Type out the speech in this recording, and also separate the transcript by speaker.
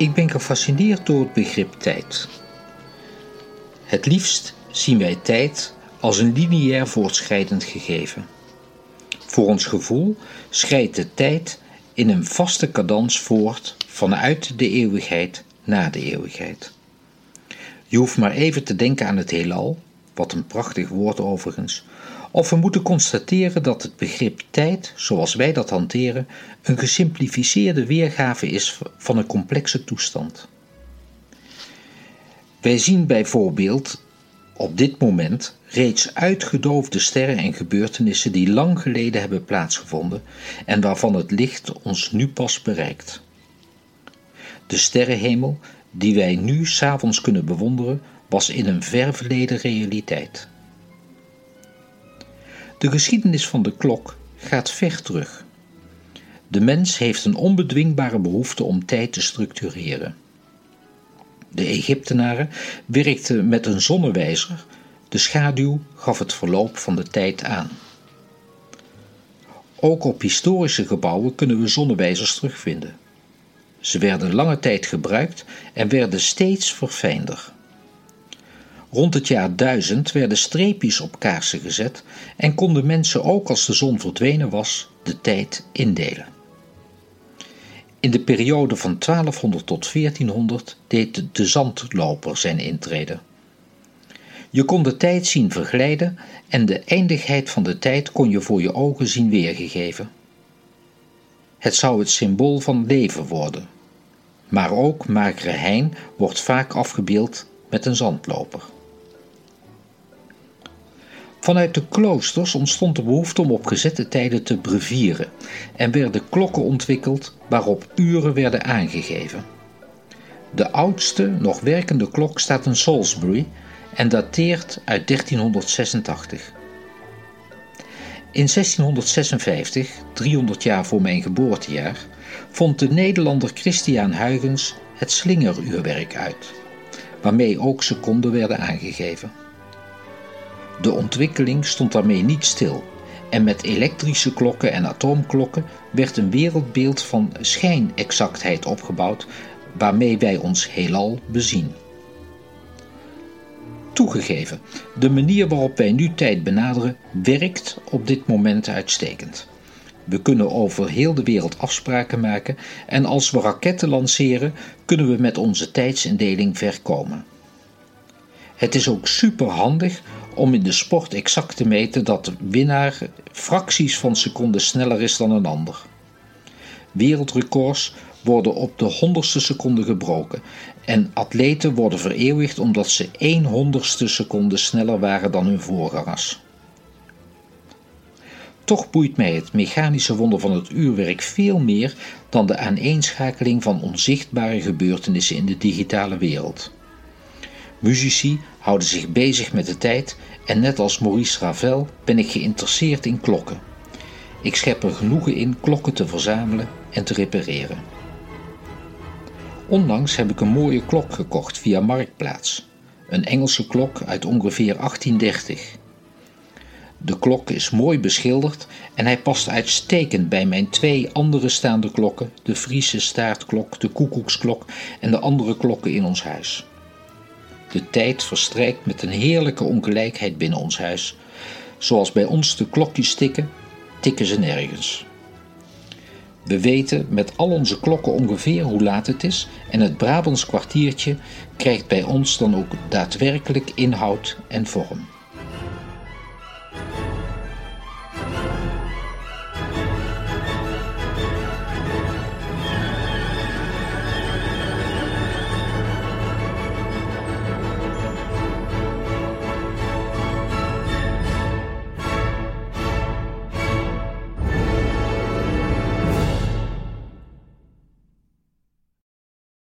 Speaker 1: Ik ben gefascineerd door het begrip tijd. Het liefst zien wij tijd als een lineair voortschrijdend gegeven. Voor ons gevoel schrijdt de tijd in een vaste cadans voort vanuit de eeuwigheid naar de eeuwigheid. Je hoeft maar even te denken aan het heelal, wat een prachtig woord overigens, of we moeten constateren dat het begrip tijd, zoals wij dat hanteren, een gesimplificeerde weergave is van een complexe toestand. Wij zien bijvoorbeeld op dit moment reeds uitgedoofde sterren en gebeurtenissen die lang geleden hebben plaatsgevonden en waarvan het licht ons nu pas bereikt. De sterrenhemel die wij nu s'avonds kunnen bewonderen, was in een ver verleden realiteit. De geschiedenis van de klok gaat ver terug. De mens heeft een onbedwingbare behoefte om tijd te structureren. De Egyptenaren werkten met een zonnewijzer, de schaduw gaf het verloop van de tijd aan. Ook op historische gebouwen kunnen we zonnewijzers terugvinden. Ze werden lange tijd gebruikt en werden steeds verfijnder. Rond het jaar 1000 werden streepjes op kaarsen gezet en konden mensen ook als de zon verdwenen was de tijd indelen. In de periode van 1200 tot 1400 deed de zandloper zijn intrede. Je kon de tijd zien verglijden en de eindigheid van de tijd kon je voor je ogen zien weergegeven. Het zou het symbool van leven worden. Maar ook magere hein wordt vaak afgebeeld met een zandloper. Vanuit de kloosters ontstond de behoefte om op gezette tijden te brevieren en werden klokken ontwikkeld waarop uren werden aangegeven. De oudste nog werkende klok staat in Salisbury en dateert uit 1386. In 1656, 300 jaar voor mijn geboortejaar, vond de Nederlander Christiaan Huygens het slingeruurwerk uit, waarmee ook seconden werden aangegeven. De ontwikkeling stond daarmee niet stil en met elektrische klokken en atoomklokken werd een wereldbeeld van schijnexactheid opgebouwd waarmee wij ons heelal bezien. Toegegeven, de manier waarop wij nu tijd benaderen werkt op dit moment uitstekend. We kunnen over heel de wereld afspraken maken en als we raketten lanceren, kunnen we met onze tijdsindeling ver komen. Het is ook super handig om in de sport exact te meten dat de winnaar fracties van seconden sneller is dan een ander. Wereldrecords worden op de honderdste seconde gebroken en atleten worden vereeuwigd omdat ze 1 honderdste seconde sneller waren dan hun voorgangers. Toch boeit mij het mechanische wonder van het uurwerk veel meer dan de aaneenschakeling van onzichtbare gebeurtenissen in de digitale wereld. Muzici houden zich bezig met de tijd en net als Maurice Ravel ben ik geïnteresseerd in klokken. Ik schep er genoegen in klokken te verzamelen en te repareren. Onlangs heb ik een mooie klok gekocht via Marktplaats. Een Engelse klok uit ongeveer 1830. De klok is mooi beschilderd en hij past uitstekend bij mijn twee andere staande klokken, de Friese staartklok, de koekoeksklok en de andere klokken in ons huis. De tijd verstrijkt met een heerlijke ongelijkheid binnen ons huis. Zoals bij ons de klokjes tikken, tikken ze nergens. We weten met al onze klokken ongeveer hoe laat het is en het Brabants kwartiertje krijgt bij ons dan ook daadwerkelijk inhoud en vorm.